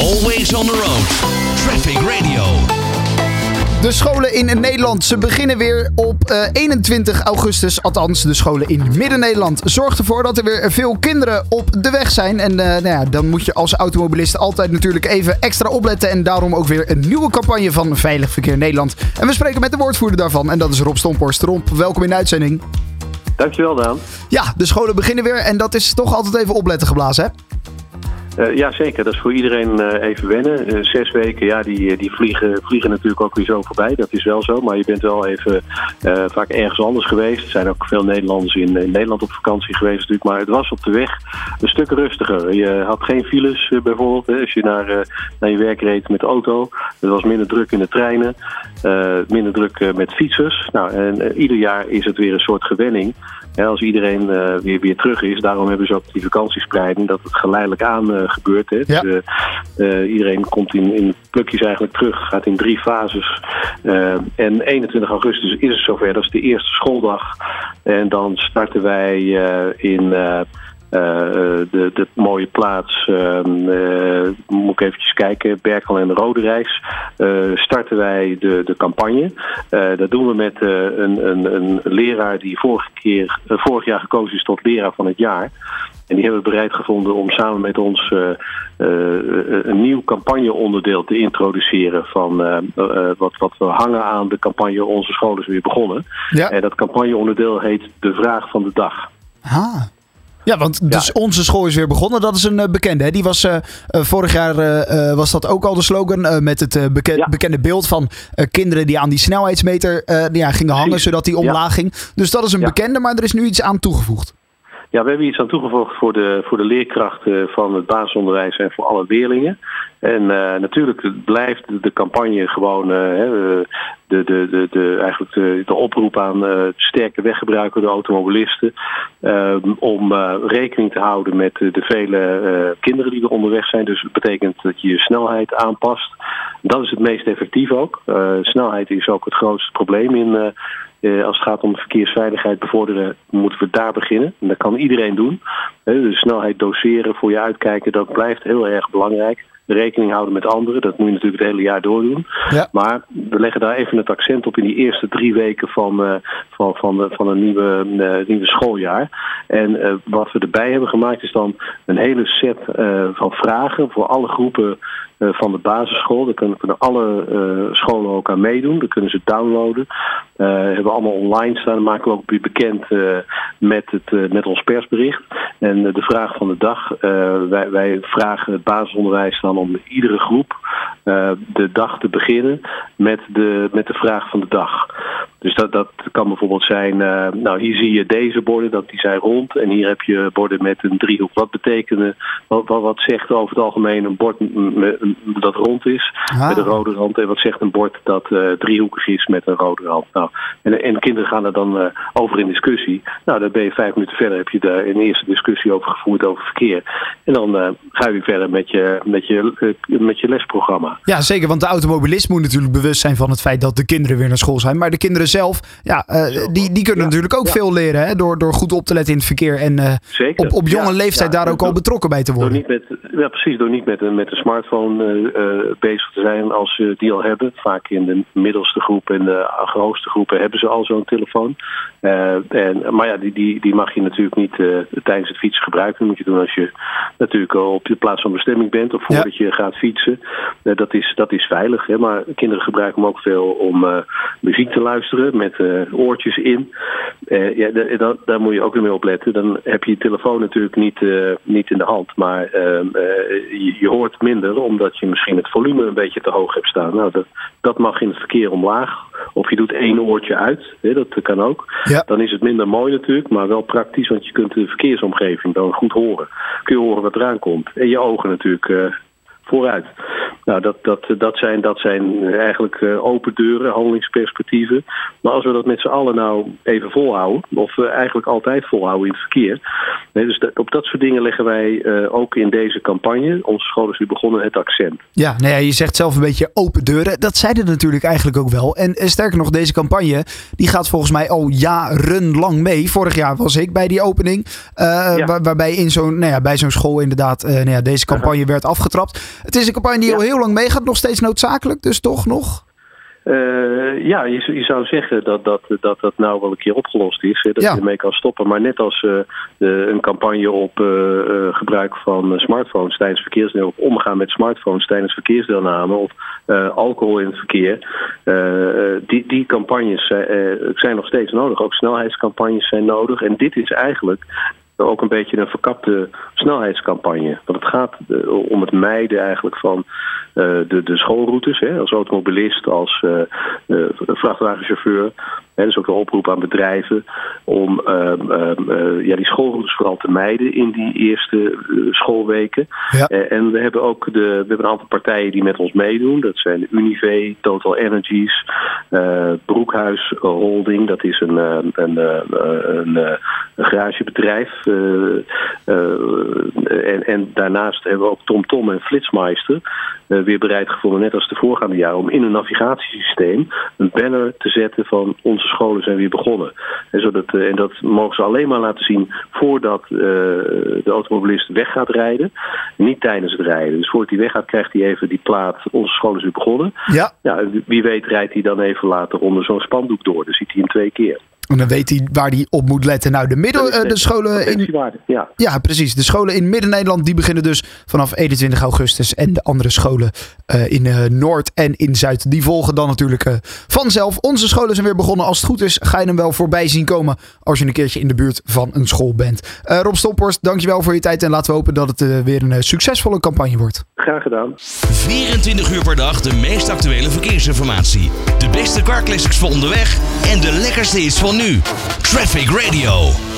Always on the road. Traffic Radio. De scholen in Nederland, ze beginnen weer op eh, 21 augustus. Althans, de scholen in Midden-Nederland. Zorgt ervoor dat er weer veel kinderen op de weg zijn. En eh, nou ja, dan moet je als automobilist altijd natuurlijk even extra opletten. En daarom ook weer een nieuwe campagne van Veilig Verkeer Nederland. En we spreken met de woordvoerder daarvan. En dat is Rob Stomporst. Rob, welkom in de uitzending. Dankjewel, Daan. Ja, de scholen beginnen weer. En dat is toch altijd even opletten geblazen, hè? Uh, ja, zeker. Dat is voor iedereen uh, even wennen. Uh, zes weken, ja, die, die vliegen, vliegen natuurlijk ook weer zo voorbij. Dat is wel zo. Maar je bent wel even vaak ergens anders geweest. Er zijn ook veel Nederlanders in, Nederland op vakantie geweest natuurlijk. Maar het was op de weg een stuk rustiger. Je had geen files bijvoorbeeld. Hè, als je naar, naar je werk reed met auto. Het was minder druk in de treinen. minder druk met fietsers. Nou, en ieder jaar is het weer een soort gewenning. Als iedereen uh, weer, weer terug is, daarom hebben ze ook die vakantiespreiding, dat het geleidelijk aan uh, gebeurt. Hè. Ja. Dus, uh, iedereen komt in, in plukjes eigenlijk terug, gaat in drie fases. en 21 augustus is het zover, dat is de eerste schooldag. En dan starten wij in. Uh, de, de, mooie plaats, uh, uh, moet ik eventjes kijken, Berkel en Roderijs, starten wij de, de campagne. dat doen we met een, een, een, leraar die vorige keer, vorig jaar gekozen is tot leraar van het jaar. En die hebben we bereid gevonden om samen met ons een nieuw campagneonderdeel te introduceren van wat, wat we hangen aan de campagne Onze School is weer begonnen. Ja. En dat campagneonderdeel heet De Vraag van de Dag. Ah. Ja, want dus ja. onze school is weer begonnen. Dat is een uh, bekende. Hè? Die was, uh, uh, vorig jaar was dat ook al de slogan. met het ja. bekende beeld van kinderen die aan die snelheidsmeter ja, gingen hangen. Zodat die omlaag ging. Dus dat is een bekende. Maar er is nu iets aan toegevoegd. Ja, we hebben iets aan toegevoegd voor de, voor de leerkrachten van het basisonderwijs en voor alle leerlingen. En uh, natuurlijk blijft de campagne gewoon uh, de, de, de, de, eigenlijk de, de oproep aan uh, sterke weggebruiker, de automobilisten. om rekening te houden met de vele kinderen die er onderweg zijn. Dus het betekent dat je je snelheid aanpast. Dat is het meest effectief ook. snelheid is ook het grootste probleem in. Uh, als het gaat om verkeersveiligheid bevorderen, moeten we daar beginnen. En dat kan iedereen doen. De snelheid doseren, voor je uitkijken, dat blijft heel erg belangrijk. Rekening houden met anderen, dat moet je natuurlijk het hele jaar doordoen. Ja. Maar we leggen daar even het accent op in die eerste drie weken van, uh, van, van, van een nieuwe, nieuwe schooljaar. En wat we erbij hebben gemaakt is dan een hele set van vragen voor alle groepen van de basisschool. Daar kunnen, kunnen alle uh, scholen ook aan meedoen. Daar kunnen ze downloaden. Uh, hebben we allemaal online staan. Dat maken we ook bekend met, het, met ons persbericht. En de vraag van de dag. Wij, wij, vragen het basisonderwijs dan om iedere groep de dag te beginnen met de, met de vraag van de dag. Dus dat, dat kan bijvoorbeeld zijn, nou hier zie je deze borden, dat die zijn rond. En hier heb je borden met een driehoek. Wat betekenen, wat, wat, wat zegt over het algemeen een bord dat rond is, Ah. met een rode rand. En wat zegt een bord dat uh, driehoekig is met een rode rand. Nou, en, en kinderen gaan er dan uh, over in discussie. Nou, dan ben je vijf minuten verder, heb je daar een eerste discussie over gevoerd over verkeer. En dan ga je weer verder met je, met, je, met je lesprogramma. Ja, zeker. Want de automobilist moet natuurlijk bewust zijn van het feit dat de kinderen weer naar school zijn. Maar de kinderen zelf, ja, die, die kunnen ja. natuurlijk ook ja. veel leren. Hè? Door, door goed op te letten in het verkeer. En zeker. op, op jonge leeftijd daar ook door, al betrokken bij te worden. Door niet met, ja, precies. Door niet met, met een smartphone uh, bezig te zijn als ze die al hebben. Vaak in de middelste groep en de hoogste groepen hebben ze al zo'n telefoon. Uh, en, maar ja, die, die, die mag je natuurlijk niet uh, tijdens het fietsen gebruiken. Dat moet je doen als je natuurlijk al op de plaats van bestemming bent of voordat ja. je gaat fietsen. dat, is, dat is veilig. Hè? Maar kinderen gebruiken hem ook veel om muziek te luisteren met oortjes in. Ja, daar, daar moet je ook weer mee opletten. Dan heb je je telefoon natuurlijk niet, niet in de hand. Maar ehm, je, je hoort minder omdat je misschien het volume een beetje te hoog hebt staan. Nou, dat, dat mag in het verkeer omlaag. Of je doet één oortje uit, hè, dat kan ook. Ja. Dan is het minder mooi natuurlijk, maar wel praktisch, want je kunt de verkeersomgeving dan goed horen. Kun je horen wat eraan komt. En je ogen natuurlijk uh, vooruit. Nou, dat, dat, dat, zijn, dat zijn eigenlijk open deuren, handelingsperspectieven. Maar als we dat met z'n allen nou even volhouden, of eigenlijk altijd volhouden in het verkeer. dus op dat soort dingen leggen wij ook in deze campagne, onze school is nu begonnen, het accent. Ja, nou ja, je zegt zelf een beetje open deuren. Dat zeiden natuurlijk eigenlijk ook wel. En sterker nog, deze campagne die gaat volgens mij al jarenlang mee. Vorig jaar was ik bij die opening. waarbij in zo'n, nou ja, bij zo'n school inderdaad nou ja, deze campagne werd afgetrapt. Het is een campagne die al heel lang meegaat, nog steeds noodzakelijk, dus toch nog? Uh, ja, je, je, zou zeggen dat dat, dat dat nou wel een keer opgelost is. Hè, dat je ermee kan stoppen. Maar net als uh, de, een campagne op uh, gebruik van smartphones tijdens verkeersdeelname... of omgaan met smartphones tijdens verkeersdeelname... of alcohol in het verkeer. die, die campagnes zijn nog steeds nodig. Ook snelheidscampagnes zijn nodig. En dit is eigenlijk ook een beetje een verkapte snelheidscampagne. Want het gaat om het mijden eigenlijk van de, de schoolroutes. Hè, als automobilist, als vrachtwagenchauffeur. Hè, dus ook een oproep aan bedrijven om ehm, ehm, eh, ja, die schoolroutes vooral te mijden in die eerste eh, schoolweken. Ja. Eh, en we hebben ook de, we hebben een aantal partijen die met ons meedoen. Dat zijn Unive, Total Energies, Broekhuis Holding. Dat is een, een, een, een, garagebedrijf. en, en daarnaast hebben we ook TomTom Tom en Flitsmeister weer bereid gevonden, net als de voorgaande jaren, om in een navigatiesysteem een banner te zetten van onze scholen zijn weer begonnen. En, zodat, eh, en dat mogen ze alleen maar laten zien voordat uh, de automobilist weg gaat rijden. Niet tijdens het rijden. Dus voordat hij weggaat krijgt hij even die plaat onze scholen is weer begonnen. Ja. ja wie weet rijdt hij dan even later onder zo'n spandoek door. Dan ziet hij hem twee keer. En dan weet hij waar hij op moet letten. Nou, de, middel, uh, de scholen in. Ja. ja, precies. De scholen in Midden-Nederland die beginnen dus vanaf 21 augustus. En de andere scholen uh, in uh, Noord en in Zuid, die volgen dan natuurlijk vanzelf. Onze scholen zijn weer begonnen. Als het goed is, ga je hem wel voorbij zien komen. Als je een keertje in de buurt van een school bent. Rob Stomporst, dankjewel voor je tijd. En laten we hopen dat het weer een succesvolle campagne wordt. Graag gedaan. 24 uur per dag de meest actuele verkeersinformatie. De beste car classics voor onderweg. En de lekkerste is van nu. Traffic Radio.